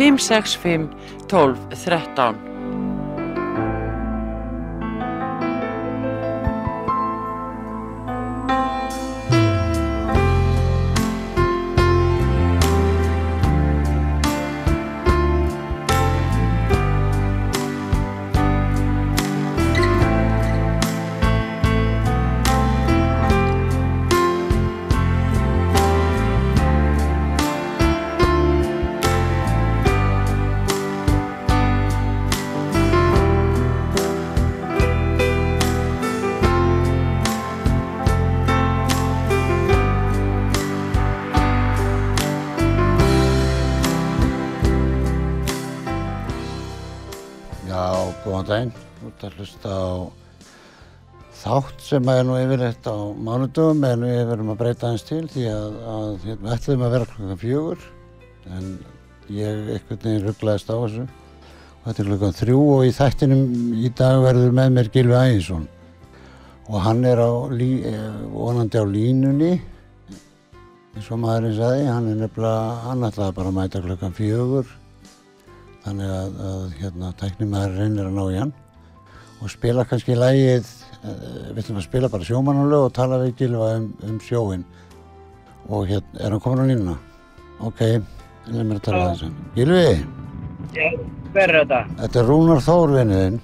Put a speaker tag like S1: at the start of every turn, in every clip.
S1: 565 12 13.
S2: ert að hlusta á þátt sem er nú yfirleitt á mánudöfum en við verum að breyta hans til því að, að hérna, við ætlum að vera klukkan fjögur en ég einhvern veginn rugglaðist á þessu. Og þetta er klukkan þrjú og í þættinum í dag verður með mér Gilvi Æginsson og hann er á, lí, eh, vonandi á línunni eins og maðurinn sagði, hann er nefnilega, hann ætlaði bara að mæta klukkan fjögur. Þannig að, að hérna, tæknimæður reynir að ná í hann og spila kannski lægið, uh, við ætlum að spila bara sjómannuleg og tala við Gilva um, um sjóin og hérna, er hann komin á línuna? Ok, leið mér að tala
S3: Já.
S2: þess að Gilvi,
S3: Já, hver er þetta?
S2: þetta er Rúnar Þór vinniðinn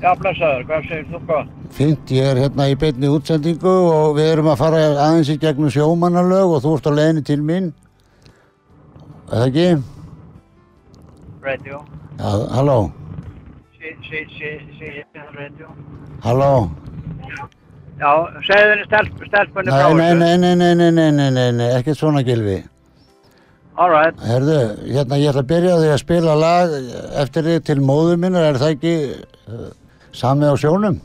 S3: Já, blessaður, hvað segir þú gott?
S2: fint, ég er hérna í beinni útsendingu og við erum að fara aðeins í gegnum sjómannalög og þú ert á leiðinni til mín er það ekki?
S3: Radio.
S2: Já, halló, halló
S3: Já, segðu henni stelp, stelpunni frá
S2: Nei, nei, nei, nei, nei, nei, nei, nei, nei, nei, ekkert svona Gilvi
S3: All right.
S2: Herðu, hérna ég ætla að byrja því að spila lag eftir þig til móður minnar, er það ekki uh, sami á sjónum?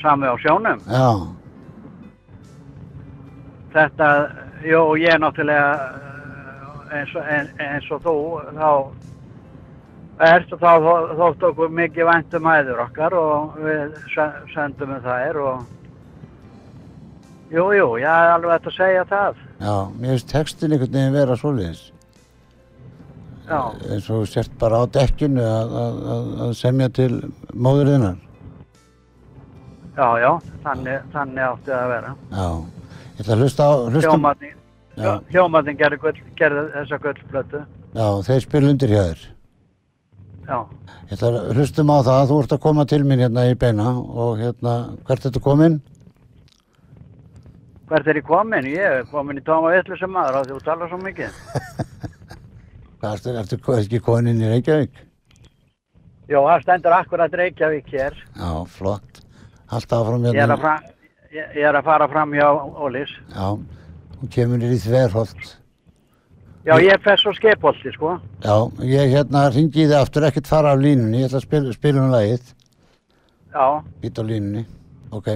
S3: Sami á sjónum.
S2: Já,
S3: Þetta, jú, ég náttúrulega eh, eins og, eins og þú, þá ert og þá þó- þótt okkur mikið væntum æður okkar og við se- sendum um þær og Jú, jú, ég er alveg hægt að segja það.
S2: já, mér finnst textin einhvern veginn vera
S3: Já,
S2: eins og sért bara á dekkinu að, að, að, semja til móðurinnar
S3: já, já, þannig, þannig átti það að vera.
S2: Já, ég ætla að hlusta á Já.
S3: hljómatning gerði, gerði þessa gullplötu.
S2: Já, þeir spila undir hjá þér Að hlustum á það, þú ert að koma til mín hérna í beina og hérna, hvert ertu komin?
S3: hvert er ég komin? Ég er komin í tóma vitlu sem maður á því þú talar svo mikið.
S2: Hvað ertu, ertu, ertu ekki komin í Reykjavík?
S3: Jó, það stendur akkurat Reykjavík hér.
S2: Já, flott. Alltaf áfram
S3: Ég er
S2: hérna.
S3: að, fra, ég, er að fara fram hjá Ólís.
S2: Já, hún kemur í þverholt.
S3: Já, ég fer svo skepolti, sko.
S2: Já, ég hérna ringi þið aftur ekkert fara af línunni, ég ætla að spila um lagið,
S3: Já,
S2: ít á línunni. Ok,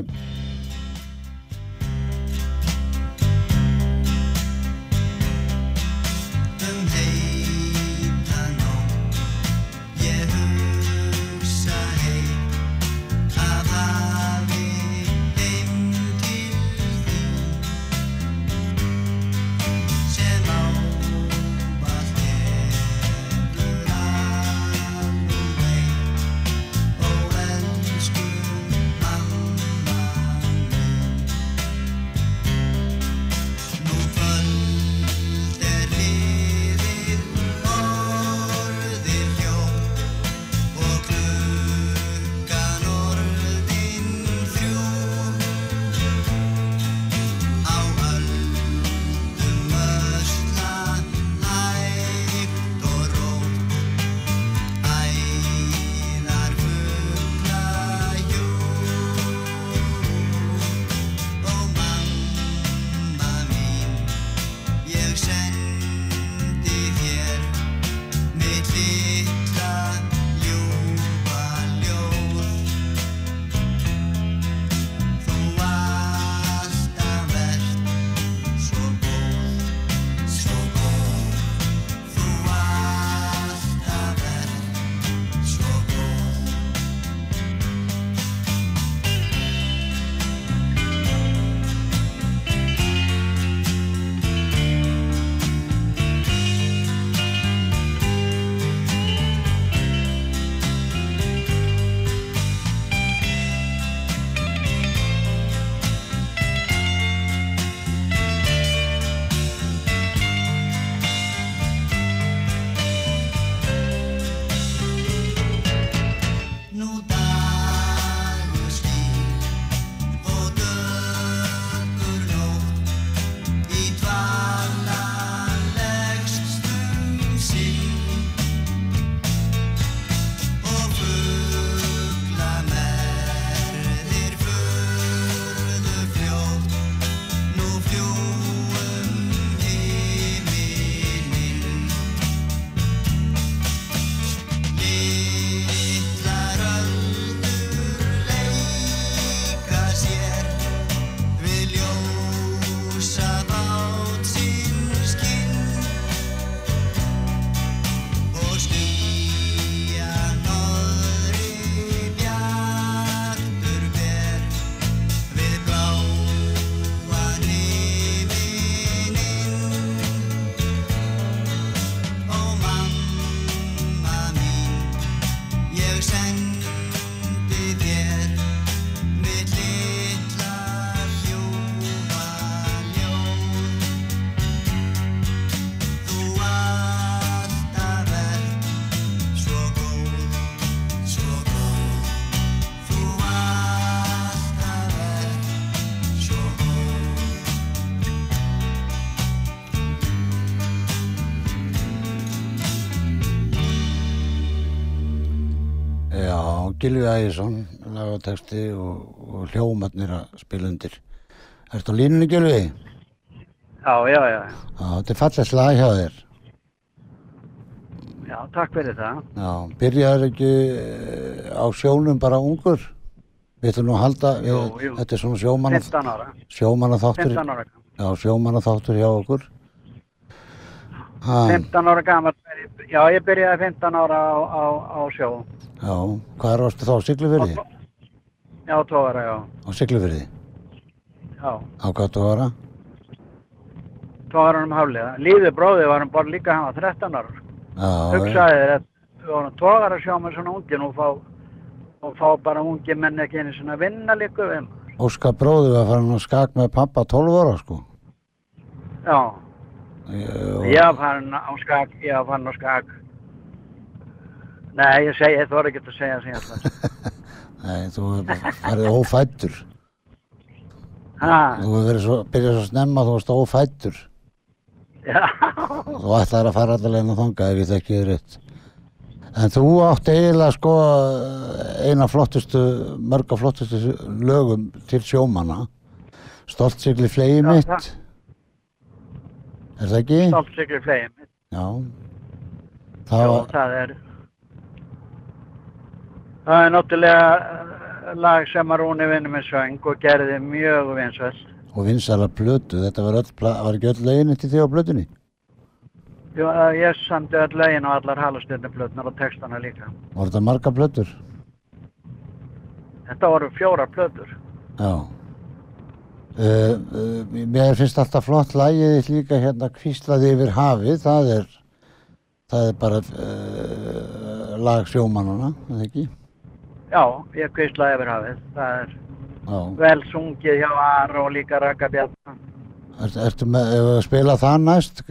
S2: Gilvi Ægjesson, lagateksti og, og hljómatnir að spila undir. Ertu á línunni, Gilvi?
S3: Já, já, já.
S2: Já, þetta er fallegt lag hjá þér.
S3: Já, takk fyrir það.
S2: Já, byrjaður ekki eh, á sjónum bara ungur? Við ætlum nú að halda,
S3: Jú,
S2: við,
S3: jú.
S2: þetta er svona sjómanna,
S3: 15 ára.
S2: sjómanna þáttur,
S3: 15 ára.
S2: já, sjómanna þáttur hjá okkur. Ha,
S3: 15 ára gammal. Já, ég byrjaði 15 ára á, á, á sjó.
S2: Já, hvað ástu þá? Siglufyrði?
S3: Já, tóra, já.
S2: Á Siglufyrði?
S3: Já,
S2: Á hvað þú vara?
S3: tóra um hafliða. Lífi bróði var hann bara líka, hann var 13 ára.
S2: Já, já,
S3: Hugsaði þér að við vorum tóra sjó með svona ungi nú fá, og fá bara ungi menn ekki einu svona vinna líka við.
S2: Óskar bróði var farin að skak með pappa 12 ára, sko.
S3: Já, var farin á skak, ég var farin á skak. Nei, ég segi, ég þorði ekki að segja ég ætla.
S2: Nei, þú farið ófættur.
S3: Ha,
S2: Þú hefur svo, byrjað svo snemma þú varst ófættur.
S3: já,
S2: Þú ætlaðir að fara allavega inn að þanga ef ég þekki þið rétt. En þú átt eiginlega sko eina flottustu, mörga flottustu lögum til sjómanna. Stoltsigli flegi
S3: Já,
S2: mitt.
S3: það-
S2: Er það ekki?
S3: stolt sikri flegin.
S2: Já.
S3: Já,
S2: Það var,
S3: það er það er náttúrulega eh, lag sem að Rúni vinni með söng og gerði mjög vinsvælt.
S2: og vinsæla plötu, þetta var, öll, var ekki öll lögin eftir því á plötunni?
S3: Jú, eh, ég samti öll lögin og allar halastjörnuplötnar og textana líka.
S2: Var þetta marga plötur?
S3: Þetta voru fjóra plötur.
S2: Já. Uh, uh, mér finnst alltaf flott þitt líka hérna kvíslaði yfir hafið, það er, það er bara uh, lag sjómannana, er það ekki?
S3: Já, ég kvislaði yfir hafið. Það er
S2: Já.
S3: vel sungið hjá Ar og líka Raka Bjarnar.
S2: Er, ertu með, ef við spila það næst,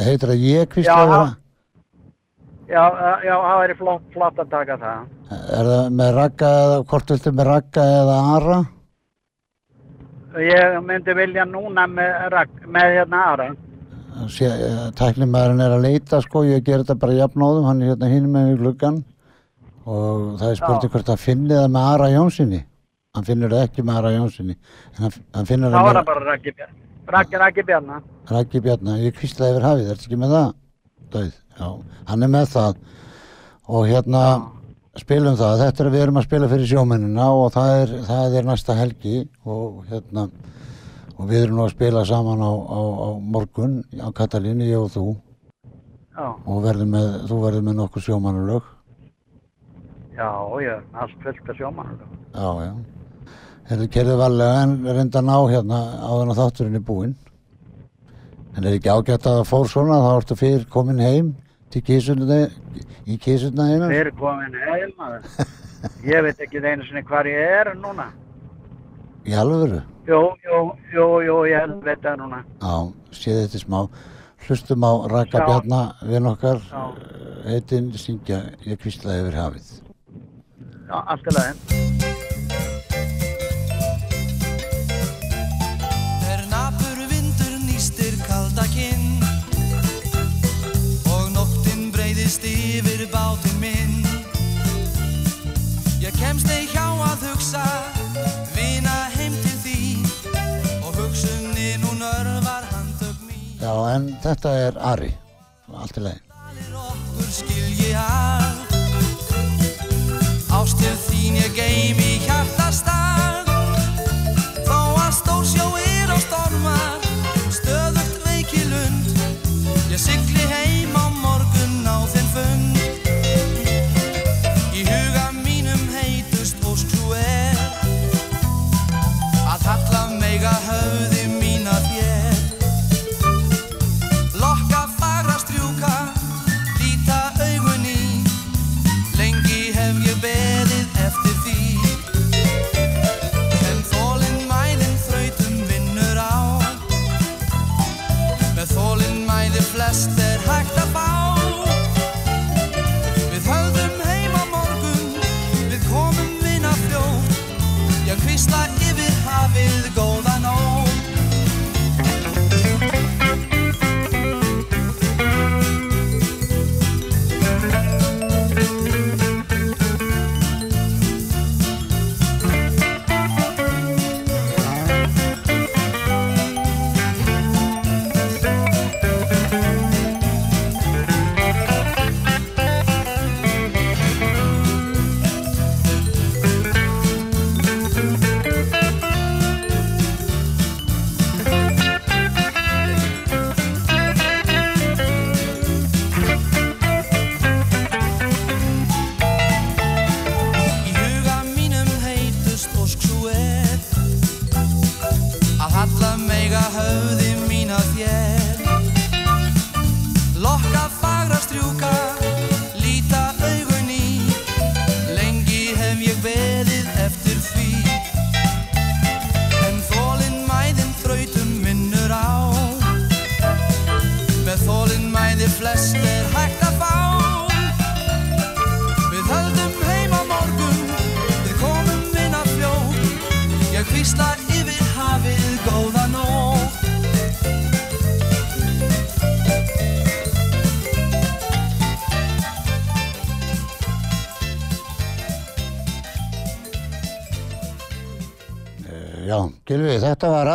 S2: heitir það ég kvíslaði yfir
S3: já.
S2: hafið?
S3: Já, eh, já, það væri flott, flott að taka það.
S2: Er það með ragga eða, hvort viltu með ragga eða ara?
S3: Ég myndi vilja núna með, með hérna Ara.
S2: Tæknimæðurinn er að leita sko, ég ger þetta bara jafnóðum, hann er hérna hinn með gluggan og það er spurning
S3: Já.
S2: hvort það finnir það með Ara Jónssoni. Hann finnur það ekki með Ara Jónssoni, hann, hann finnur
S3: Það
S2: með
S3: bara Raki Bjarnar. Raki, Raki Bjarnar.
S2: Raggi Bjarnar, ég kvíslaði yfir hafið, ertu ekki með það? Dauð, já, hann er með það og hérna spilum það, þetta er við erum að spila fyrir sjómennina og það er, það er næsta helgi og hérna og við erum nú að spila saman á, á, á morgun á Katalínu, ég og þú
S3: Já,
S2: og verðum með, þú verður með nokkur sjómannulög
S3: já, já, allt fullt af sjómann.
S2: já, já Þetta kerði varlega en reynda að ná hérna en að þátturinn er búinn en er ekki ágætt að það fór svona þá ertu fyrir komin heim til kísuna í kísuna einar
S3: Þeir komin heim, maður. Ég veit ekki einu sinni hvar ég er núna.
S2: í alvöru
S3: Jú, jú, jú, jú, ég held veit það núna.
S2: já, séð þetta smá hlustum á Raka
S3: Já.
S2: Bjarna vinn okkar
S3: Já.
S2: heitin syngja ég kvíslaði yfir hafið
S3: Já, allt í lagi.
S4: Er napur vindur nýstir kalda kinn. Og nóttin breyðist yfir bátinn minn. Ég kemst ei hjá að hugsa Vina heim til því Og hugsunin hún örvar handtök mín.
S2: Já, en þetta er Ari, allt í lagi.
S4: Allir okkur skilji að Ástil þín ég geim í hjartastað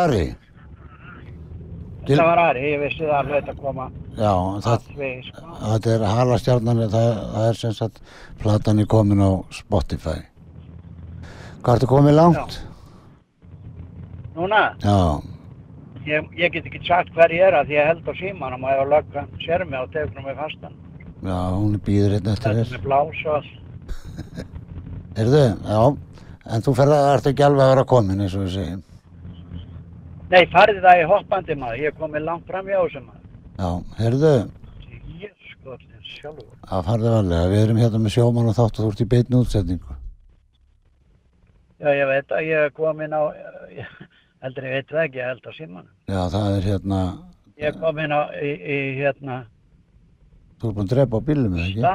S2: Ari. Gil-
S3: Það var Ari, ég vissi það alveg að koma
S2: Já, það,
S3: að við, sko.
S2: þetta er halastjarnan, það, það er sem sagt platan er komin á Spotify. Hvað ertu komið langt?
S3: Núna,
S2: Já,
S3: ég, ég get ekki sagt hver ég er að því ég held á símanum og ef að löggan sér mig og tegur mig fastan.
S2: já, hún býður einn eftir
S3: Þetta
S2: þér.
S3: með blás og allt.
S2: Heyrðu, já, en þú ferð að ert ekki alveg að vera komin eins og við segjum.
S3: Nei, farið það í hoppandi maður, ég er komið langt fram hjá þessum maður.
S2: Já, heyrðu,
S3: Ég skoðin sjálfur.
S2: að farðu varlega, við erum hérna með sjóman og þátt og þú ert í beinu útsetningu.
S3: Já, ég veit að ég er komin á, heldur ég veit það ekki, ég held á símanum.
S2: Já, það er hérna,
S3: Ég er komin á, í, í hérna,
S2: þú ert búin að drepa á bílum eða ekki?
S3: sta,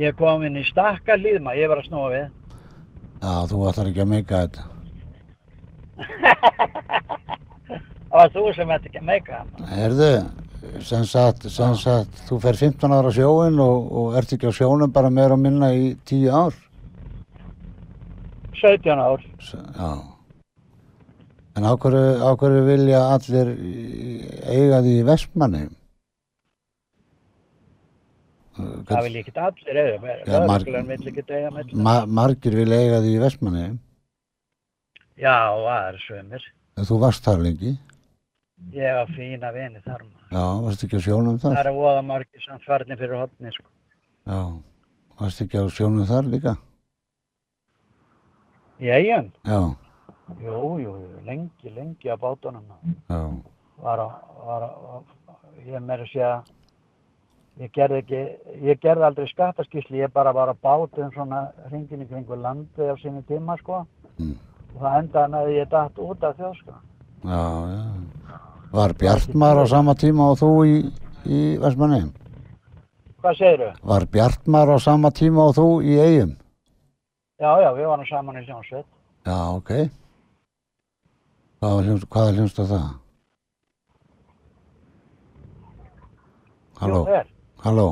S3: ég er komin í stakka hlýðma, ég var að snúa við.
S2: Já, þú ætlar ekki að meika þetta.
S3: Það var þú sem ætti ekki að meika það.
S2: Heyrðu, sem sagt, sem sagt, þú fer 15 ára sjóin og, og ert ekki á sjónum bara meira og minna í 10 ár.
S3: 17 ár.
S2: S- Já. En á hverju, á hverju vilja allir eiga því í Vestmanni?
S3: Það vil ekki allir eiga. Lögreglan vill ekki eiga með.
S2: Ma margir vilja eiga því í Vestmanni.
S3: Já, það er sömur.
S2: Þú varst þar lengi.
S3: Ég var fína vini þar maður.
S2: Já, varst ekki á sjónum
S3: Það
S2: þar?
S3: eru voða margir samt farnir fyrir hotni, sko.
S2: Já. Varst ekki á sjónum þar líka?
S3: Í eigin?
S2: Já,
S3: Jú, jú, lengi, lengi á bátunum. maður.
S2: já.
S3: Var á, var á, ég meira að segja, ég gerði ekki, ég gerði aldrei skattaskísli, ég bara var á bátum svona hringin kringu landi á sinni tíma, sko.
S2: Mm.
S3: Og það endaði með að ég datt út af þjóð, sko.
S2: Já, já. Var Bjartmar á sama tíma og þú í, í Vestmanni?
S3: Hvað segirðu?
S2: Var Bjartmar á sama tíma og þú í eigum?
S3: Já, já, við varum saman í hljómsveit.
S2: Já, ok. Hvað er hljómsveit það? Halló, halló.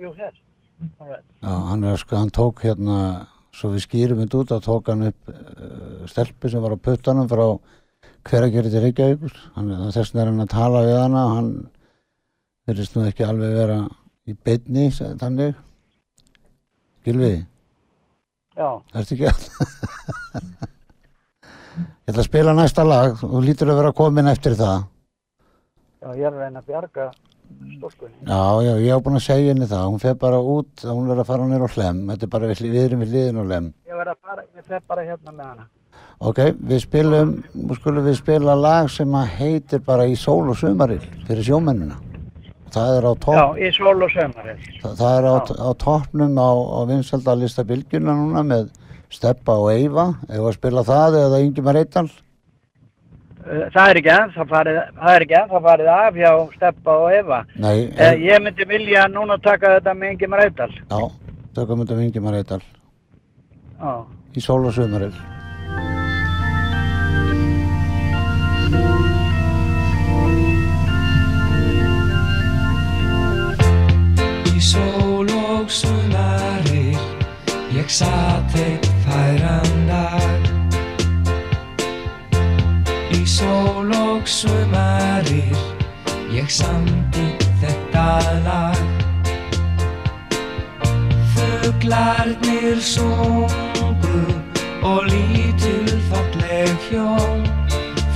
S3: Jú, hér.
S2: Já, hann, er, hann tók hérna, svo við skýrum þetta út, þá tók hann upp uh, stelpu sem var á puttanum frá hveragerði til Reykjavíkur. Hann, þess vegna er hann að tala við hana, hann verðist nú ekki alveg vera í beinni, þannig. Gylfi,
S3: Já,
S2: ertu ekki að? Ég ætla að spila næsta lag, þú lítur að vera komin eftir það.
S3: já, ég er að reyna að bjarga stúlkunni.
S2: Já, já, ég hef búin að segja henni það, hún fer bara út, hún er að fara nýr á hlem, þetta er bara við, við erum við liðin á hlem.
S3: Ég verð að fara, ég fer bara hérna með hana.
S2: Ok, við spilum, skulum við spila lag sem að heitir bara í sól og sumaril fyrir sjómennina. Það er á
S3: Já,
S2: topp,
S3: í sól og sömarið.
S2: það, það er á, á toppnum á, á vinsaldalista bylgjuna núna með Steppa og Eyva, ef að spila það eða Ingimar Eittal.
S3: Uh, Það er ekki enn, það farið, það er ekki enn, það farið af hjá Steppa og Eva.
S2: Nei,
S3: Eh,
S2: er,
S3: ég myndi vilja núna taka þetta með Ingi Marætal.
S2: já, tökum þetta með Ingimar Eittal
S3: Já,
S2: í sól og sumaril.
S5: Í sól og sumarir Ég satt eitt færan sól og sumarir Ég samti þetta lag. Fuglarnir sungu Og lítil falleg hjón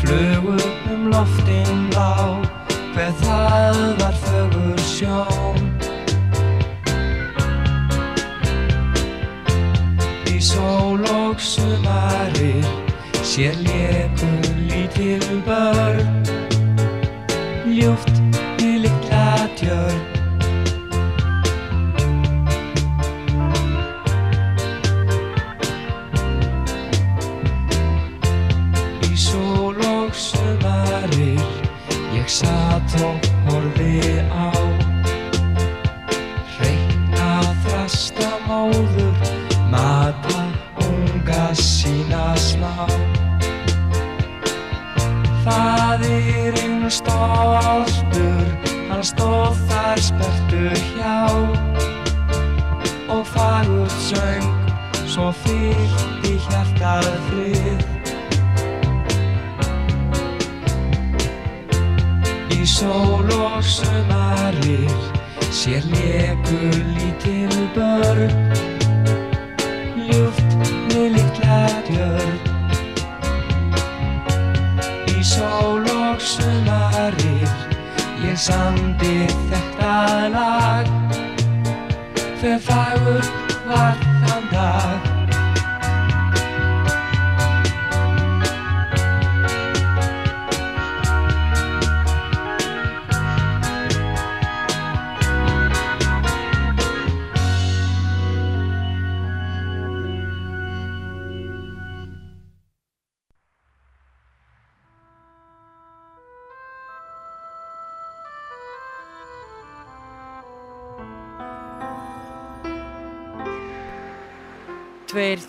S5: Flugu um loftin blá Hver það var fögur sjón. Í sól og sumarir Sér lékur lítil börn Ljúft í stoltur Hann stóð þar spertur hjá. Og fagur söng Svo fyllt í hjartað frið Í sól og sumarir sér lekur lítil börn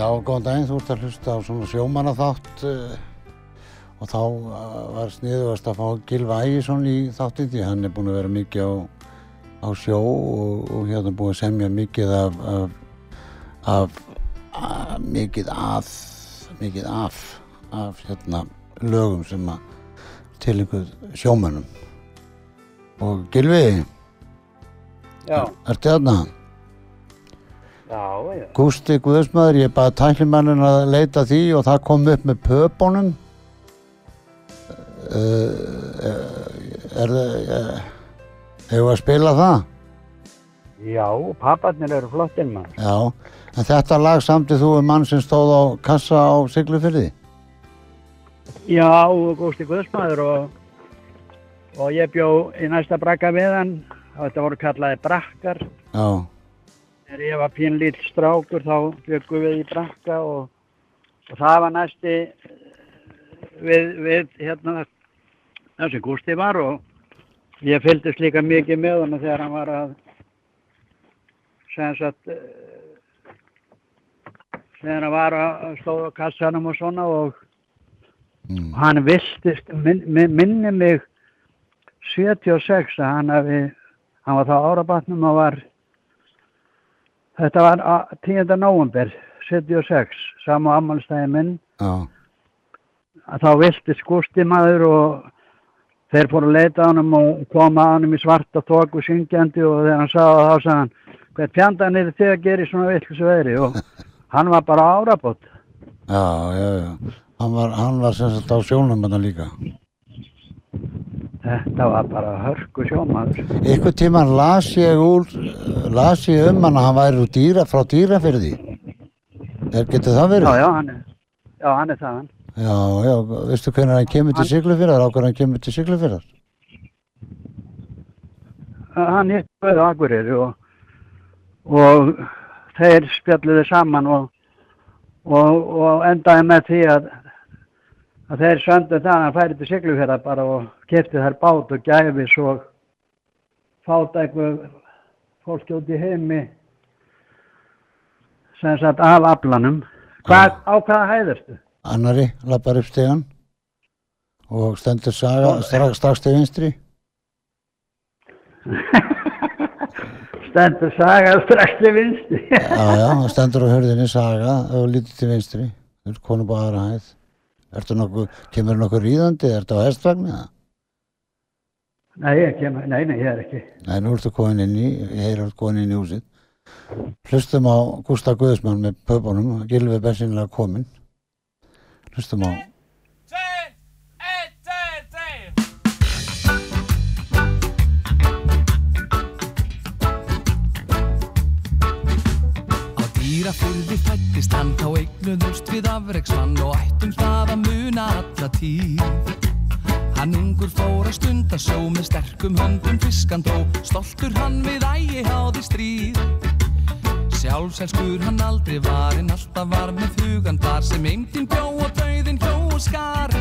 S2: Já, góðan daginn, þú ert að hlusta á svona sjómannaþátt uh, og þá uh, var sniðugast að fá Gilva Ægisson í þáttinn því hann er búinn að vera mikið á, á sjó og, og hérna búinn að semja mikið af, af, af að, mikið að mikið af af hérna lögum sem að til einhver sjómönnum og Gilvi,
S3: já,
S2: ertu þarna?
S3: já, já.
S2: Gústi Guðsmaður, ég baði tæklimannin að leita því og það kom upp með pöpunum er það, hefur við að spila það?
S3: Já, papparnir eru flottir maður.
S2: Já, en þetta lag samtið þú um mann sem stóð á kassa á Siglufyrði?
S3: Já, Gústi Guðsmaður og, og ég bjó í næsta brakka við hann. Þetta voru kallaði brakkar.
S2: Já,
S3: Þegar ég var pínlíl strákur þá byggum við í brakka og, og það var næsti við, við hérna þessi Gústi var og ég fylgdist líka mikið með hann þegar hann var að sem sagt eh, þegar hann var að stóða á kassanum og svona og
S2: mm.
S3: hann viltist, minn, minn, minni mig 76 að hann hafi, hann var þá árabatnum og var, þetta var á- 10. november 76, sama ammálstæði minn,
S2: já,
S3: að þá viltist Gústi maður og þeir fóru að leita á hann og koma á hann í svarta tóku syngjandi og þegar hann það þá sagði hann, hvert fjandan er þið að gera í svona villis veðri og hann var bara árabot.
S2: já, já, já. Hann var, hann var sem sagt á sjónum þetta líka.
S3: Þetta var bara hörku sjómaður.
S2: Ykkur tíman las ég úr, las ég um hann að hann væri dýra, frá dýrafyrði. Er, getur það verið?
S3: Já, já, hann er, já, hann er það hann.
S2: Já, já, veistu hvernig hann kemur til
S3: Hann-
S2: Siglufyrðar, á hvernig hann kemur til Siglufyrðar?
S3: hann hitt á Akureyri og, og þeir spjalluðu saman og, og, og endaði með því að, að þeir söndu það að hann færi til Siglufjörðar bara og kefti þær bát og gæfi svo fáta eitthvað fólki út í heimi sem sagt af aflanum. Hvað, á hvaða hæðurstu?
S2: Annari lappar upp stegan og stendur saga strax, strax til vinstri.
S3: Stendur saga strax til vinsti.
S2: Já, já, stendur á hörðinni saga og lítið til vinstri. Þú ert konu bara hæð. Nokkuð, kemur nokkuð ríðandi, ertu á hestvagni það?
S3: nei, ég kem, nei, nei, ég er ekki.
S2: Nei, nú ertu komin inn í, ég heyr að komin inn í húsið. Hlustum á Gústa Guðsmann með pöpunum, Gilvi Bessinlega komin. Hlustum á,
S4: Á dýrafyrði fættist hann þá eignuðust við afreiksmann og ættum það tíð. Hann ungur fór að stunda sjó með sterkum höndum fiskan þó, stoltur hann við ægi háði stríð. Sjálfselskur hann aldrei var en alltaf var með hugan þar sem eimtinn bjó og dauðin hjó og skar.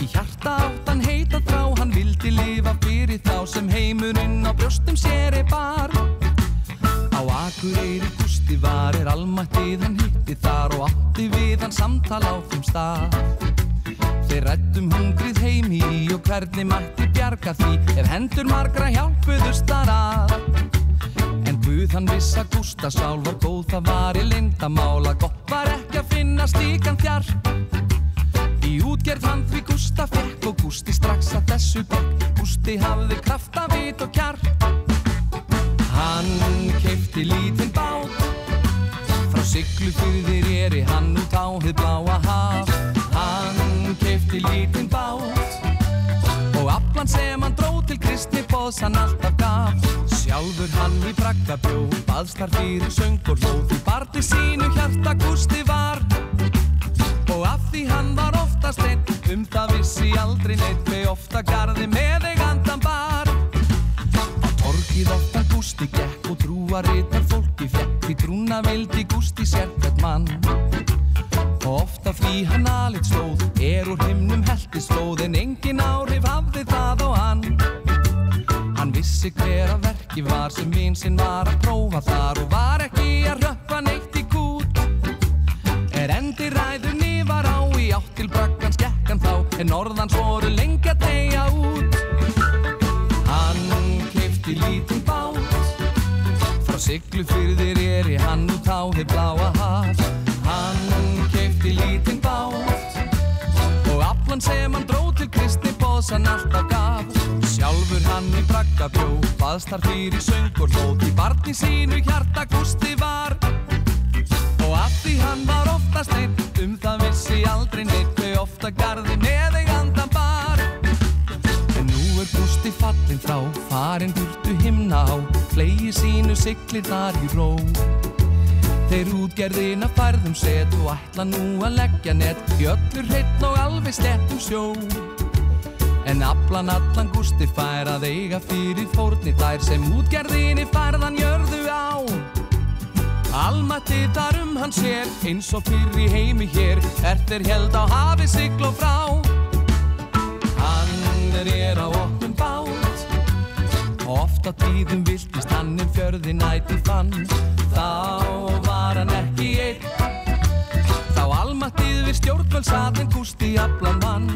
S4: Í hjarta átt hann heita þrá, hann vildi lifa fyrir þá sem heimurinn á brjóstum sér er bar. Á Akureyri Gústi var er almættið hann hitti þar og átti við hann samtal á þeim stað. Þeir rættum hungrið heimi í og hvernig mætti bjarga því ef hendur margra hjálpuðust þar að. En Guð hann viss að Gústa sál var góð, það var í lindamála, gott var ekki að finna slíkan þjarr. Í útgerð hann því Gústa fekk og Gústi strax að þessu gekk, Gústi hafði krafta, vit og kjarr. Hann keipti lítinn bát Frá Siglufyrðir eri hann út á hið bláa haf Keipti lítinn bát. Og aflan sem hann dró til kristni bóðs hann alltaf gaf. Sjálfur hann í brakka bjó Baðst þar fyrir söng og hlóð. Í barni sínu hjarta Gústi var. Og af því hann var oftast einn Um það vissi aldrei neitt Hve ofta garði með eigandan bar. Á torgið ofta Gústi gekk og trúaritar fólki fekk Því trúna vildi Gústi sérkvært mann. Og ofta því hann alit stóð Er úr himnum heltisflóð En engin áhrif hafði það á hann. Hann vissi hver að verki var Sem vin sinn var að prófa þar Og var ekki að röppa neitt í kút. Er endi ræðunni var á Í átt til brakkan skekkan þá En orðans voru lengi að tegja út. Hann keipti lítinn bát Frá Siglufyrðir er í hann út á þið bláa haf bóðs hann alltaf gaf Sjálfur hann í brakka bjó Baðst þar fyrir söng og hlóð Í barni sínu hjarta Gústi var Og af því hann var oftast einn Um það vissi aldrei neitt Hve ofta garði með eigandan bar Gústi fallin frá, farin burtu himna á, flegi sínu sigli þar í ró. Þeir útgerðina færðum set og ætla nú að leggja nett í öllur hreitn og alveg slettum sjó. En aflan allan Gústi fær að eiga fyrir fórni þær sem útgerðinni færðan jörðu á. Almatti þar um hann sér, eins og fyrir í heimi hér, er þeir held á hafi sigl og frá. Hann er á opnum bát, ofta tíðum viltist hann um fjörði næti fann. Þá var hann ekki einn, almattið við stjórnvöldsatinn Gústi aflan vann.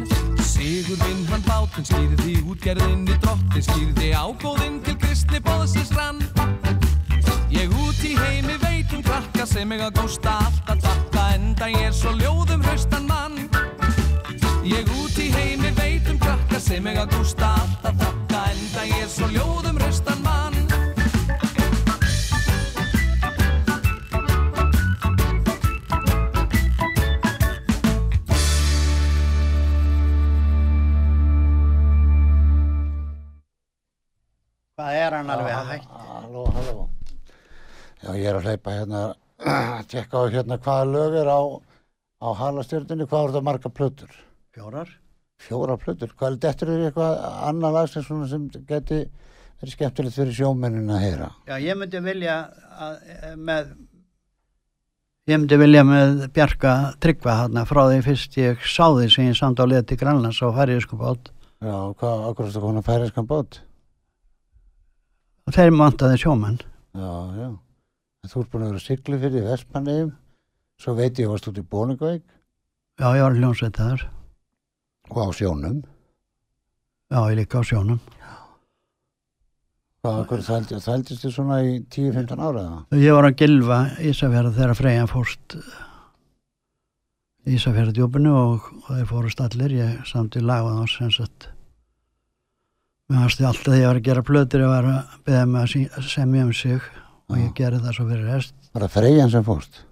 S4: Sigur vinn hann bátinn skýrði útgerðinni drottin, skýrði ágóðinn til kristni bóðsins rann. Ég út í heimi veit um krakka sem mig að gústa alltaf þakka enda ég er svo ljóðum hraustan mann. Ég út í heimi veit um krakka sem mig að gústa alltaf þakka enda ég er svo ljóðum
S6: að
S2: hleypa hérna, að tjekka á hérna hvaða lög er á, á halastjörnunni, hvað eru það marga plötur?
S6: Fjórar?
S2: Fjóra plötur. Hvað er þetta er eitthvað annað lag sem, geti verið skemmtilegt fyrir sjómennin að heyra?
S6: Já, ég myndi vilja að, eh, með ég myndi vilja með Bjarka Tryggva hérna frá því fyrst ég sá því sem ég samt á leið til Grænlands á færiðsku bát
S2: Já, hvað, okkur er þetta konar færiðskan bát?
S6: þeir mantaði sjómenn
S2: Já, já. Þú ert búin að vera sigli fyrir Vestmannegjum, svo veit ég að varst út í Bólingavík
S6: Já, ég var hljónsveit þar.
S2: Og á sjónum.
S6: Já, ég líka á sjónum.
S2: Hvað, þældist þið svona í 10-15 ára?
S6: Ég var að gilfa Ísafjörð þegar Freyja fórst Ísafjörðdjópinu og, og þeir fórust allir, ég samt í lag og þá sem sagt. Mér fannst ég alltaf þegar ég var að gera plötur ég var að beða mig að semja um sig og ég gerði það svo fyrir rest
S2: Var það Freyjan sem fórst?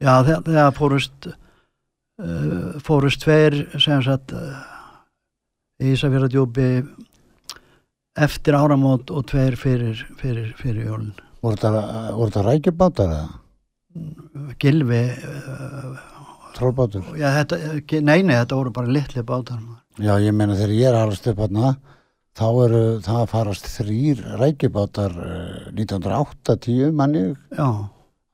S6: Já, þegar, þegar fórust uh, fórust tveir sem sagt uh, í Ísafjörðdjópi eftir áramót og tveir fyrir, fyrir, fyrir jólin
S2: Voru þetta- rækjubátar eða?
S6: Gilvi uh,
S2: Trollbátur?
S6: Já, þetta, nei, nei, þetta voru bara litli bátar.
S2: Já, ég meina þegar ég er alveg hérna, þá eru það farast þrýr rækjubátar eh, 1980 manni
S6: Já,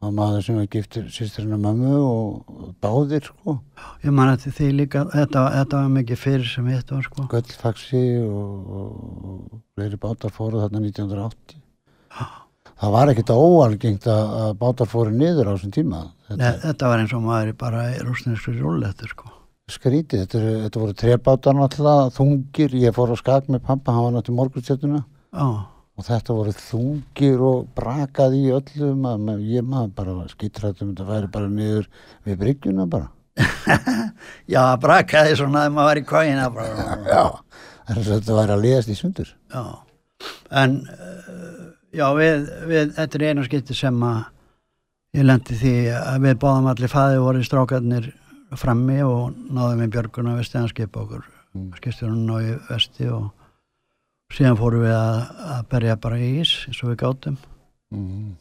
S2: og maður sem er giftur sýstirinn mömmu og, báðir sko,
S6: ég man að því líka, þetta, þetta var mikið fyrir sem hitt var, sko.
S2: Gullfaxi og, fleiri bátar fóru þarna 1980. Það var ekkit óalgengt að, að bátar fóru niður á þessum tíma. Þetta
S6: Nei, þetta var eins og maður bara í rúsnesku rúllettur, sko.
S2: Er skrítið, þetta, eru- þetta voru trebátar náttúrulega, þungir, ég fór á skak með pappa, hann var náttúrulega morgunstjötuna
S6: Já,
S2: og þetta voru þungir og brakað í öllu, maður, ég maður bara skítrættum, þetta væri bara niður við bryggjuna bara.
S6: já, brakaði svona að maður var í kvæina bara.
S2: Já, þetta væri að liðast í sundur.
S6: Já, en, uh, já, við, við, þetta er einu skipti sem að ég lendi því að við báðum allir fæði voru strákarnir frammi og náðum við björguna vesti að skipa okkur
S2: Mm.
S6: skipstjórnum á í vesti og síðan fórum við að, að berja bara í ís eins og við gátum
S2: Mm.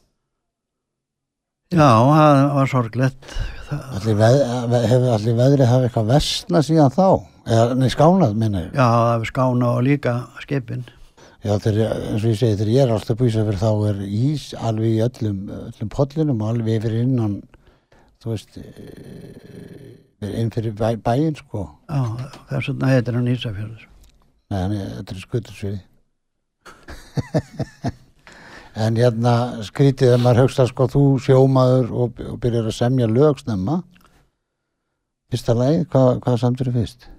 S6: já, það var sorglegt
S2: Allir veð, hefur allir veðrið hafa eitthvað vestna síðan þá? Eða, nei, skánað, minna ég.
S6: já, það var skána og líka skipin
S2: Já, þegar, eins og ég segi, þegar ég er alltaf búið fyrir þá er ís alveg í öllum, öllum pollinum og alveg yfir innan, þú veist, eh, inn fyrir bæ, bæinn, sko.
S6: já, þess vegna heitir hann Ísafjörður
S2: Nei, hann er, þetta er skutursviði. en hérna skrítið að maður hugsta, sko, þú sjómaður og, og byrjar að semja lög snemma. Fyrsta lagi, hvað, hvað samt fyrir fyrst?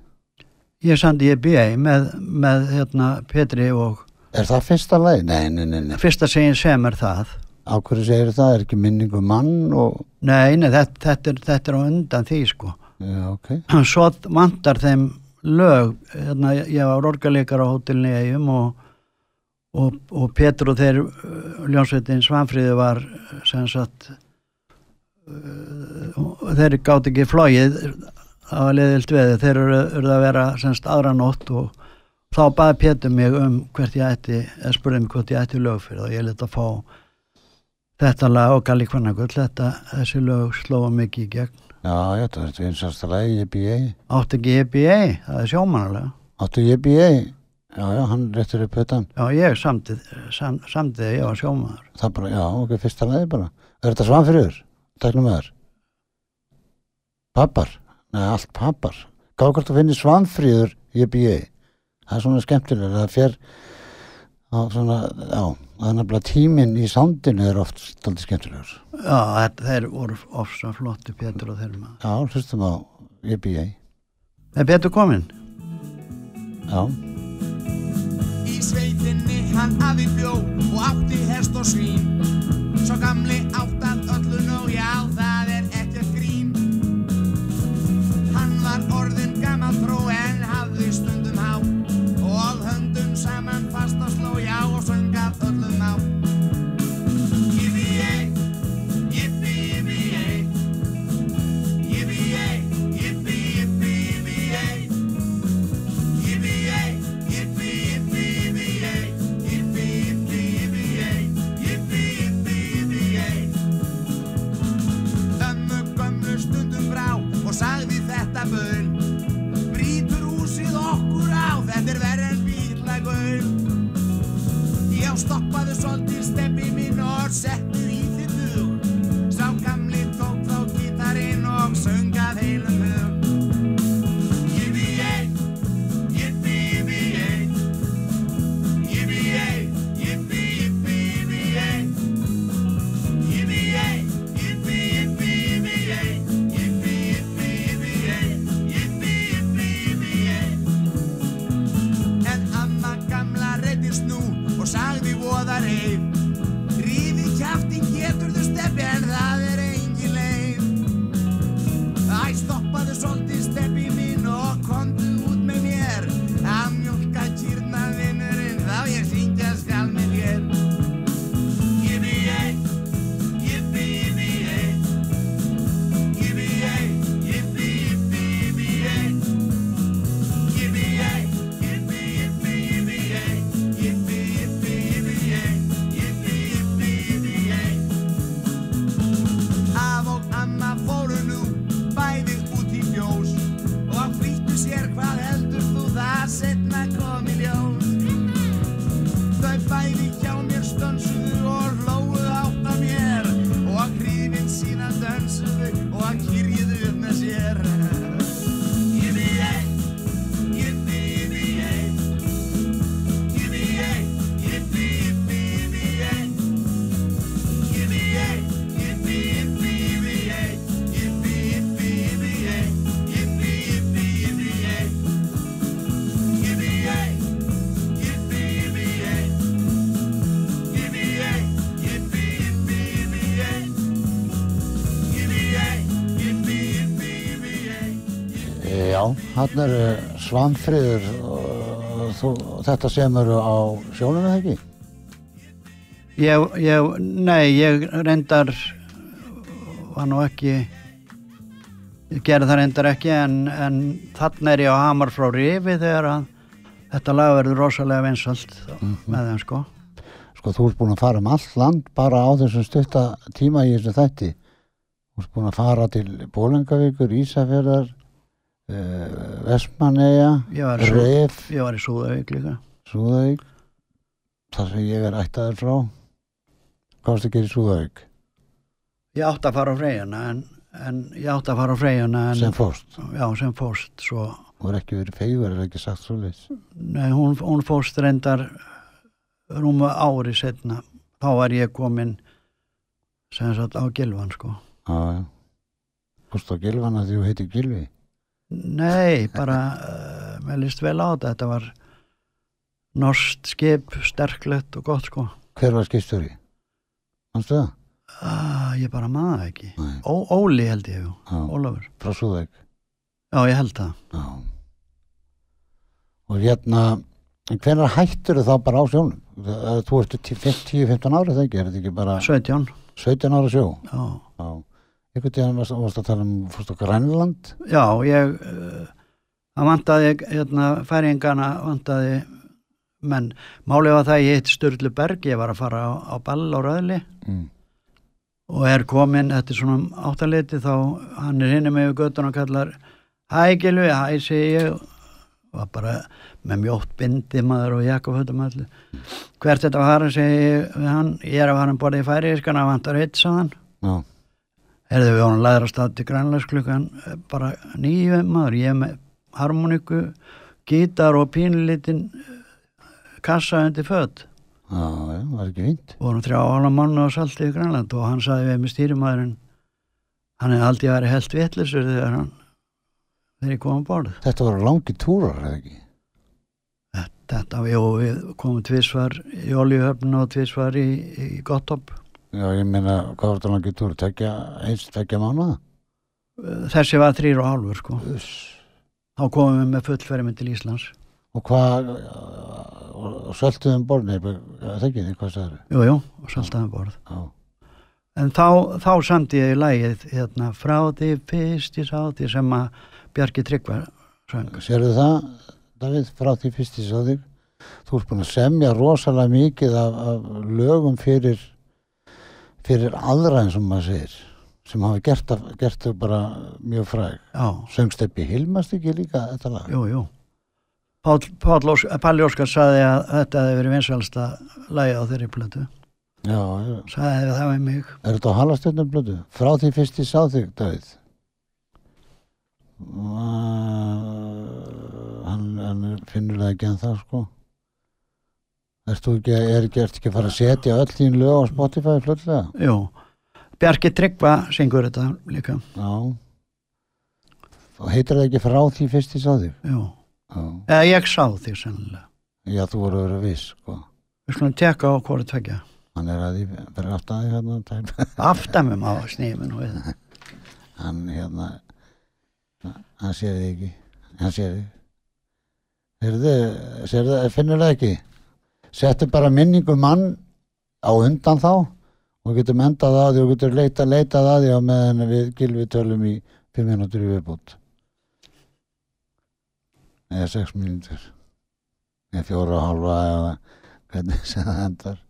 S6: ég sandi ég B.A. með, með hérna, Petri og
S2: Er það fyrsta lagi? Nei, nei, nei, nei.
S6: fyrsta ég sem er það
S2: Á hverju segir það? Er ekki minningu mann og...
S6: Nei, nei, þetta, þetta, er, þetta er á undan því sko.
S2: Já, ok.
S6: Svo vantar þeim lög, hérna, ég var orgalikar á hótelni eigum og, og, og Petur og þeir uh, ljónsveitin Svanfríði var uh, sem sagt uh, þeir gátt ekki flóið á leðilt veði, þeir eru, eru að vera sem sagt aðra nótt og þá baði Pétur mig um hvert ég ætti eða spurði mig hvort ég ætti lög fyrir og ég leti að fá þetta lag og Galli Kvannagull þetta, þessi lög slóa mikið í gegn
S2: Já, já, þetta er einsast að lagi EBA.
S6: átti ekki EBA, það er sjómannalega
S2: Áttu EBA? Já, já, hann réttur upp þetta.
S6: já ég samtið, sam, samtið ég var sjómanar
S2: Það bara, já, ok, fyrsta lagi bara. Er þetta svanfriður? Tæknum með þér. Pappar? Nei, allt pappar. Gáð hvort þú finnir svanfriður í EBA. Það er svona skemmtilega, það fer á svona, já, það er nefnilega tíminn í sándinu er oft stoltið skemmtilegur.
S6: já, þetta, þeir voru ofsa flottu Pétur og maður
S2: Já, hlustum á EBA.
S6: er Pétur kominn?
S2: Já,
S7: Í sveitinni hann afi bjó og átti hest og svín Svo gamli átt að hann er
S2: svanfriður og þetta semur á sjónum eða ekki?
S6: Ég, ég, nei, ég reyndar var nú ekki ég gerði það reyndar ekki en, en þannig er ég á Hamar frá Rifi þegar að þetta lag verður rosalega vinsalt með þeim sko
S2: Sko, þú ert búin að fara um allt land bara á þessum stutta tíma í þessu þætti. Þú ert búin að fara til Bólengavíkur, Ísafjörðar, Vestmanneia,
S6: í Sú-
S2: Ref,
S6: ég var í Súðavík líka
S2: Súðavík, þar sem ég er ættaður frá. Hvað varst gera í Súðavík?
S6: ég átti að fara á freyjuna en, en ég átti að fara á freyjuna en,
S2: Sem fórst.
S6: já, sem fórst svo,
S2: Þú er ekki verið feigur, er ekki sagt svo leys.
S6: nei, hún, hún fórst reyndar rúmu ári setna þá var ég komin sem sagt á Gilvan sko
S2: Já, já. Fórst á Gilvan að því þú heitir Gilvi.
S6: Nei, bara uh, mér líst vel á þetta þetta var norskt skip, sterklegt og gott sko
S2: Hver var skipstjóri? Manstu það?
S6: ah, ég bara maður ekki. Ó, Óli held ég,
S2: Já,
S6: Ólafur
S2: frá Súðavík.
S6: Já, ég held það
S2: Já. Og hérna, hvernig hættur þá bara á sjónum? Það- Þú ert 10-15 ára þegar er þetta ekki bara
S6: 17,
S2: 17 ára sjó?
S6: já,
S2: Já. Einhvern tíðan varst, varst að tala um fórst á Grænland?
S6: já ég uh, það vantaði hérna, færingana vantaði menn. Málið var það ég hitt Sturlu Berg ég var að fara á, á ball á Röðli.
S2: Mm.
S6: og er komin eftir svona áttaliti þá hann er hinni með göttun og kallar Hæ Gilvi, hæ segi ég var bara með mjótt bindi maður og jakkafötum allir hvert þetta var að segi ég hann ég er að fara um borðið í færiðiskan að vantar eitt saðan
S2: Já,
S6: Herðu við honum læðra stað til grænlegs klukkan eh, bara nýju maður, ég með harmoniku, gítar og pínlitin kassa undir född
S2: já, já, var ekki fínt.
S6: og hann þrjá ála mann á salti í Grænland og hann saði við með stýrimæðurinn hann hefði aldrei verið helt vitlisur þegar hann þegar ég kom að borð
S2: Þetta voru langi túrar, eða ekki?
S6: þetta, jú, við komum tvísvar í Oljuhöfn og tvísvar í, í Gottopp
S2: Já, ég meina, hvað var þetta langi túr? Tekja, eins, tekja mánuða?
S6: þessi var þrýr og hálfur sko
S2: Uss.
S6: þá komum við með fullferðum til Íslands
S2: Og hvað, sölduðum borðin, það ekki þið, hvað það eru?
S6: jú, jú, og saltaðum borð
S2: Já,
S6: En þá, þá samti ég í lægið hérna, frá því fyrst ég sá því sem að Bjarki Tryggva söng.
S2: sérðu það, Davíð, frá því fyrst ég sá þig? Þú ert búin að semja rosalega mikið af, af lögum fyrir, fyrir aðra eins og maður segir, sem hafa gert, gert þau bara mjög fræg. Söngsteppi Hilmast ekki líka þetta lag?
S6: jú, jú. Páll, Páll Ós, Palli Óskar saði að þetta hefði verið vinsalsta lægi á þeirri plötu.
S2: Já, já.
S6: Saði það við mig.
S2: Er þetta á halastjörnum blödu? Frá því fyrst ég sá þig? Uh, hann, hann finnur það ekki en það, sko. Ekki, er ekki, ekki að fara að setja öll þín lög á Spotify fljótlega?
S6: Jú, Bjarki Tryggva syngur þetta líka.
S2: Já. Og heitir það ekki frá því fyrst ég sá þig?
S6: Jú,
S2: Já.
S6: eða ég sá því sennilega.
S2: Já, þú voru að vera viss, sko.
S6: Við skulum tekka á hvort tvekja.
S2: Hann er að því, fyrir aftan því hérna, tæp.
S6: Aftamum á snífin og við.
S2: hann hérna hann sér þig ekki hann sér þig Heyrðu, sérðu, finnur það ekki settu bara minningu mann á undan þá og getum endað að því og getur leita, leitað að því á meðan við gilvi tölum í 5 minútur í viðbútt eða 6 minútur eða fjóra og hálfa eða hvernig sem það endar.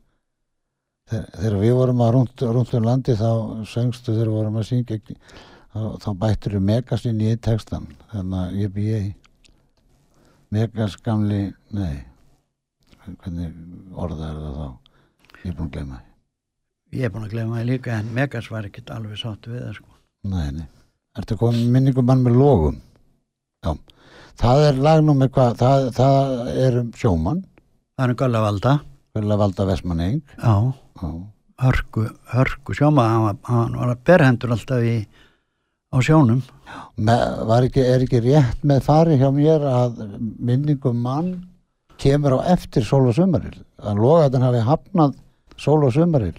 S2: Þegar, við vorum að rúnt, um landi þá söngstu þegar við vorum að syngja þá, þá bættur við Megas inn í textan þannig að ég bý ég Megas gamli nei hvernig orða er það þá? Ég er búin að glemma því.
S6: Ég er búin að glemma það líka en Megas var ekkert alveg sáttu við það sko.
S2: nei, nei, ertu komið minningum mann með logum já, það er lagnum með hvað það, það er um sjómann.
S6: Það er Galla Valda.
S2: vel að valda Vestmanning
S6: Já,
S2: já,
S6: hörku, hörku sjóma, hann var, hann var að berhendur alltaf í, á sjónum.
S2: Me, ekki, er ekki rétt með fari hjá mér að minningum mann kemur á eftir sól og sumaril að logaðan hafi hafnað sól og sumaril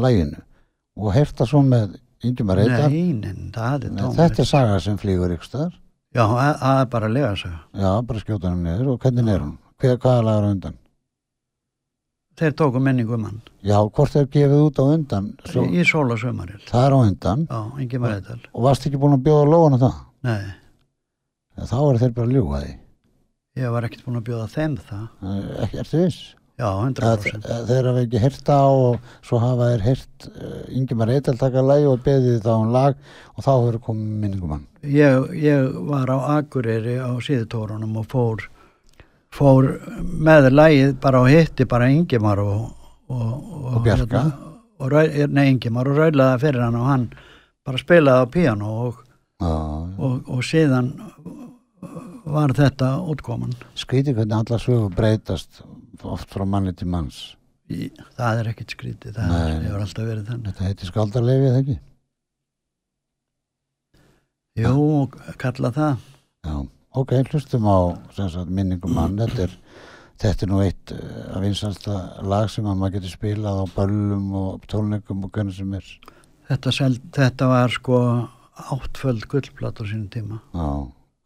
S2: læginu og heyrta svo með
S6: það er tómur.
S2: þetta er saga sem flýgur ykkur staðar.
S6: Já, það er bara að lega sig.
S2: já, bara skjóta hann niður. Og hvernig er hún? Hver, hvaða lagar á undan?
S6: Þeir tóku minningu um hann.
S2: Já, hvort er gefið út á undan svo,
S6: í sóla sömaril.
S2: það er á undan.
S6: Já, eitthvað.
S2: og varst ekki búin að bjóða lóðan á það?
S6: Nei,
S2: ja, þá er þeir bara að því
S6: ég var ekkert búin að bjóða þeim það.
S2: Eh, ekki, ertu viss?
S6: Já,
S2: að
S6: 100%.
S2: að þeir hafa ekki hýrt á og svo hafa þeir hýrt uh, Ingemar Eital taka lægi og beðið þá um lag og þá hefur komið minningum hann
S6: Ég, ég var á Akureyri á síðutórunum og fór, fór með lægið bara og hitti bara Ingimar og, og,
S2: Og Bjarka.
S6: og rau- nei, Ingimar og raulaði fyrir hann og hann bara spilaði á og,
S2: Já,
S6: og, og síðan var þetta útkoman.
S2: skrítið hvernig allar sögur breytast oft frá manni til manns
S6: Í, það er ekkert skrítið, það
S2: Nei.
S6: hefur alltaf verið þannig.
S2: þetta heiti skaldarleifið eða ekki
S6: Jú, kalla það.
S2: Já, ok, hlustum á sagt, minningum mann þetta er, þetta er nú eitt uh, af vinsalsta lag sem að maður getur spilað á böllum og tónleikum og hvernig sem er
S6: Þetta, sel, þetta var sko áttföld gullplat á sínum tíma.
S2: Já,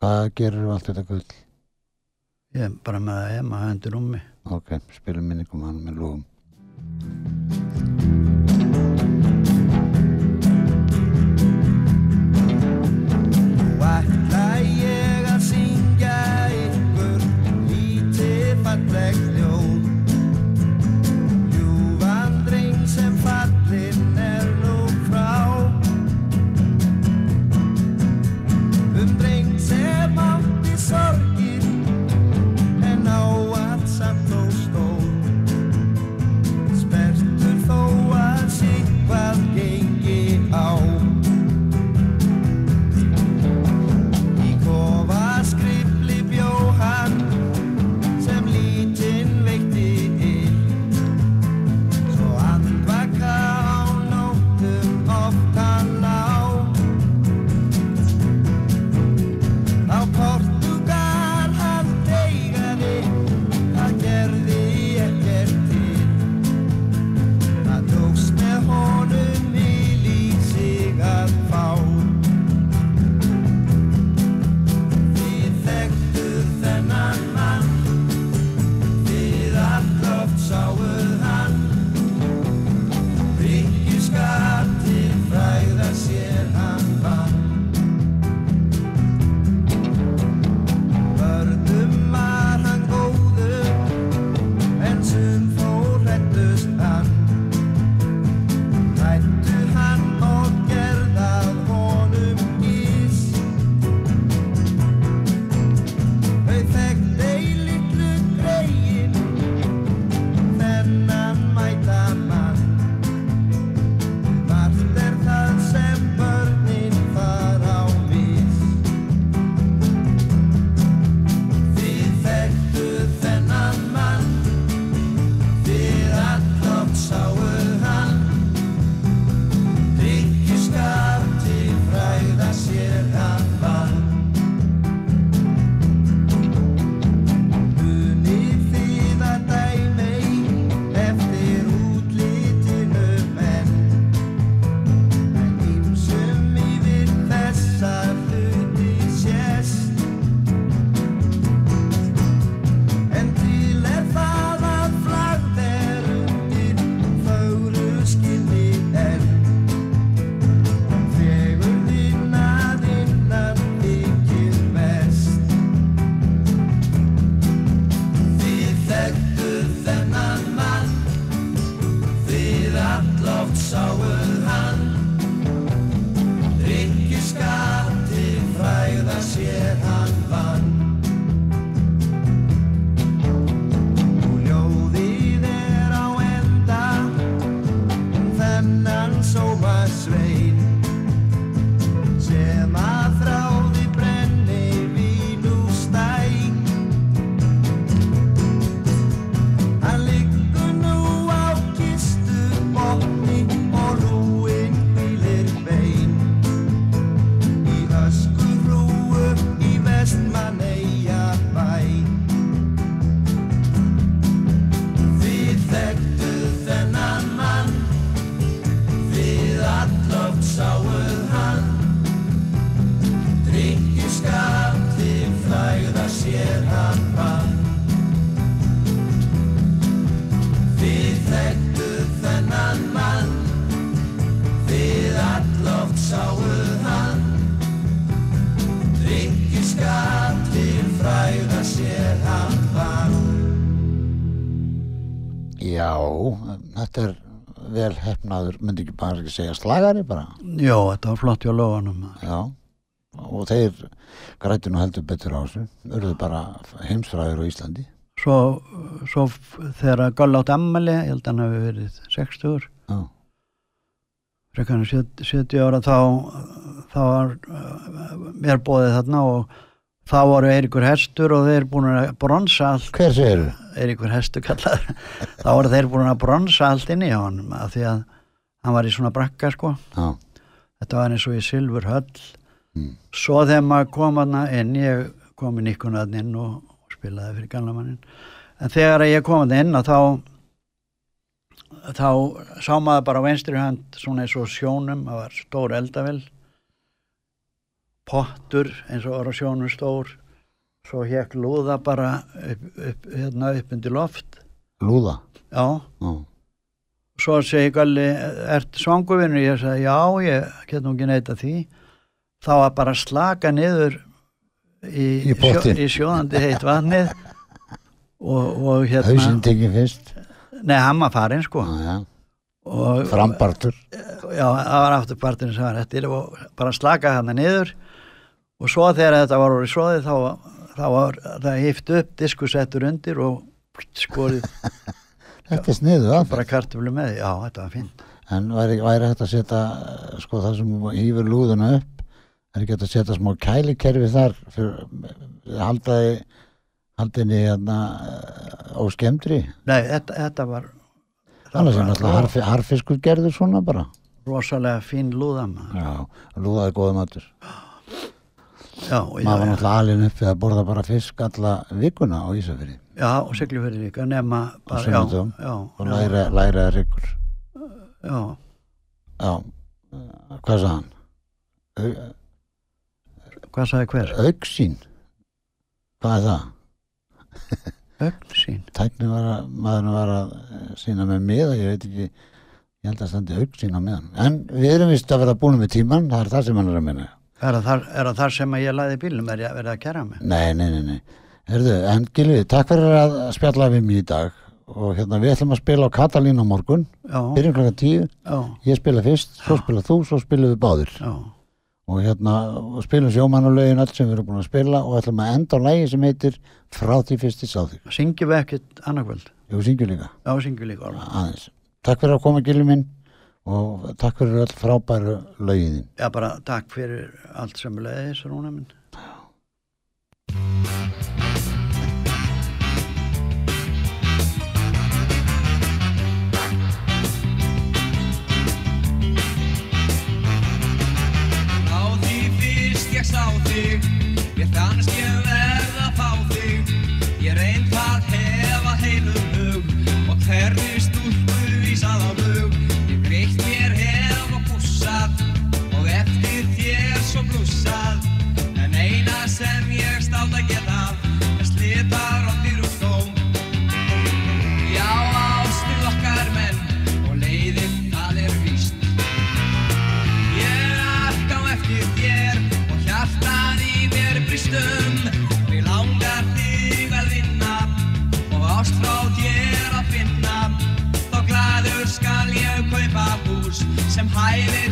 S2: Hvað gerur allt þetta gull?
S6: Ég er bara með það heima, hendur um mig.
S2: Ok, spilum minningum hann með lúgum.
S7: Ætla ég að syngja
S2: ykkur lítið falleg myndi ekki bara ekki segja slagari bara.
S6: Jó, þetta var flott hjá lögunum.
S2: Já, og þeir grættu nú heldur betur á þessu, urðu bara heimsfræður á Íslandi.
S6: Svo, svo þegar Gull átt ammali, ég held að hann hafi verið 60
S2: Já,
S6: frekarinn 70 ára þá, þá var mér bóðið þarna og þá voru Eiríkur Hestur og þeir búin að bronsa allt,
S2: hver segir þú?
S6: Eiríkur Hestur kallar, þá voru þeir búin að bronsa allt inn í honum af því að hann var í svona brakka sko,
S2: Já,
S6: þetta var eins og í Silfur höll,
S2: Mm.
S6: svo þegar maður kom hann inn, ég kom í nikkunan inn og, og spilaði fyrir gamla mannin, en þegar ég kom hann inn að þá þá sá maður bara á venstri hönd svona eins og sjónum, það var stór eldavel pottur eins og var á sjónum stór. Svo hekk lúða bara upp, upp, hérna upp undir loft.
S2: Lúða.
S6: já,
S2: Já,
S6: svo segi Galli ert svanguvinnu, ég sagði já, ég get nú ekki neita því þá að bara slaka niður í,
S2: Í pottinn.
S6: í sjóðandi heitt vatnið og, og hérna
S2: hausinn tekið fyrst.
S6: nei, hann var farinn sko
S2: Já, já,
S6: og,
S2: frambartur.
S6: já, það var aftur partinu sem var eftir og bara slaka hann niður og svo þegar þetta var orðið svoði þá, þá var það hift upp diskusettur undir og skorið
S2: Þetta er sniðu að
S6: bara kartöflu með, já, þetta var fínt.
S2: En væri, væri hægt að setja eh, sko það sem hýfur lúðuna upp er ekki hægt að setja smá kælikerfi þar fyrir haldaði haldinni hérna á skemmtri
S6: nei, þetta, þetta var
S2: er
S6: var
S2: náttúrulega harfi, harfiskur gerður svona bara.
S6: rosalega fín lúða maður.
S2: Já, lúðaði góða matur.
S6: Já, já,
S2: maður var
S6: já,
S2: náttúrulega alin upp við að borða bara fisk alla vikuna á Ísafiri
S6: já, og Siglufjörði líka nema bara, já,
S2: sunnudögum
S6: já,
S2: og
S6: já,
S2: læra, læra ryggur
S6: já,
S2: Já, hvað sagði hann? Au-
S6: hvað sagði hver?
S2: Augsýn Hvað er það?
S6: Ögn sín,
S2: tækni var að, maðurinn var að eh, sína með miða, ég veit ekki ég held að standi auksín á miðan en við erum vist að vera búin með tíman það er það sem hann er að minna
S6: er það þar, það þar sem að ég laði bílum, er ég að vera að kæra mig?
S2: nei, nei, nei, nei. Herðu, en Gilvi, takk fyrir að spjalla við mig í dag. Og hérna við ætlum að spila á Katalín á morgun.
S6: Já,
S2: byrjum klokka tíu,
S6: já,
S2: ég spila fyrst svo spila þú, svo spilum við báðir.
S6: Já,
S2: og hérna og spilum sjómannulegin allt sem við erum búin að spila og ætlum að enda á lægi sem heitir Frá því fyrst í sáþig
S6: syngjum við ekkert annarkvöld?
S2: Jú, syngjum líka.
S6: Já, syngjum líka
S2: aðeins. Takk fyrir að koma Gilvi minn og takk fyrir öll frábæru lögiðin.
S6: Já, bara takk fyrir allt sem leiðis, Rúna minn.
S4: Ég sá þig Ég sem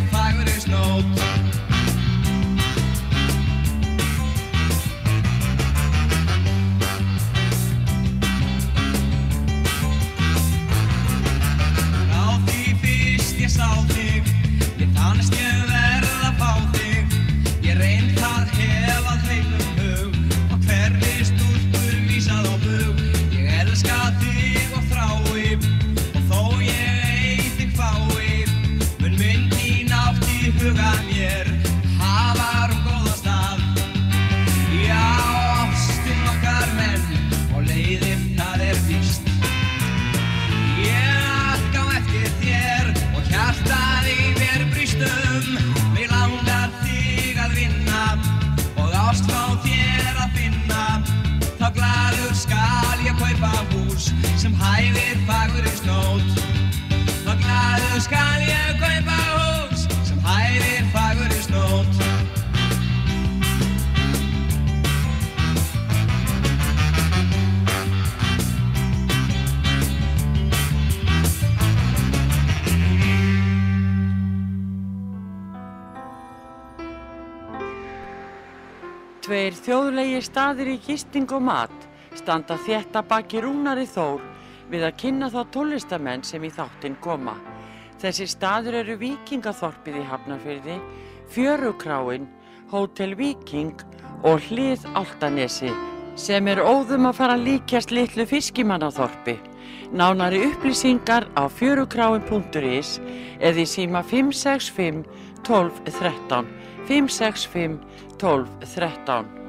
S4: yfir bakurum snót og gnaðu skal ég kaupa hús sem hæðir fagurum snót
S1: Tveir þjóðlegi staðir í gisting og mat standa þetta baki rúnari þór við að kynna þá tólistamenn sem í þáttinn koma. Þessi staður eru Víkingaþorpið í Hafnarfyrði, Fjörukráin, Hótel Víking og Hlið Áltanesi sem er óðum að fara líkjast litlu fiskimannaþorpi. Nánari upplýsingar á fjörukráin.is eða í síma 565 12 13 565 12 13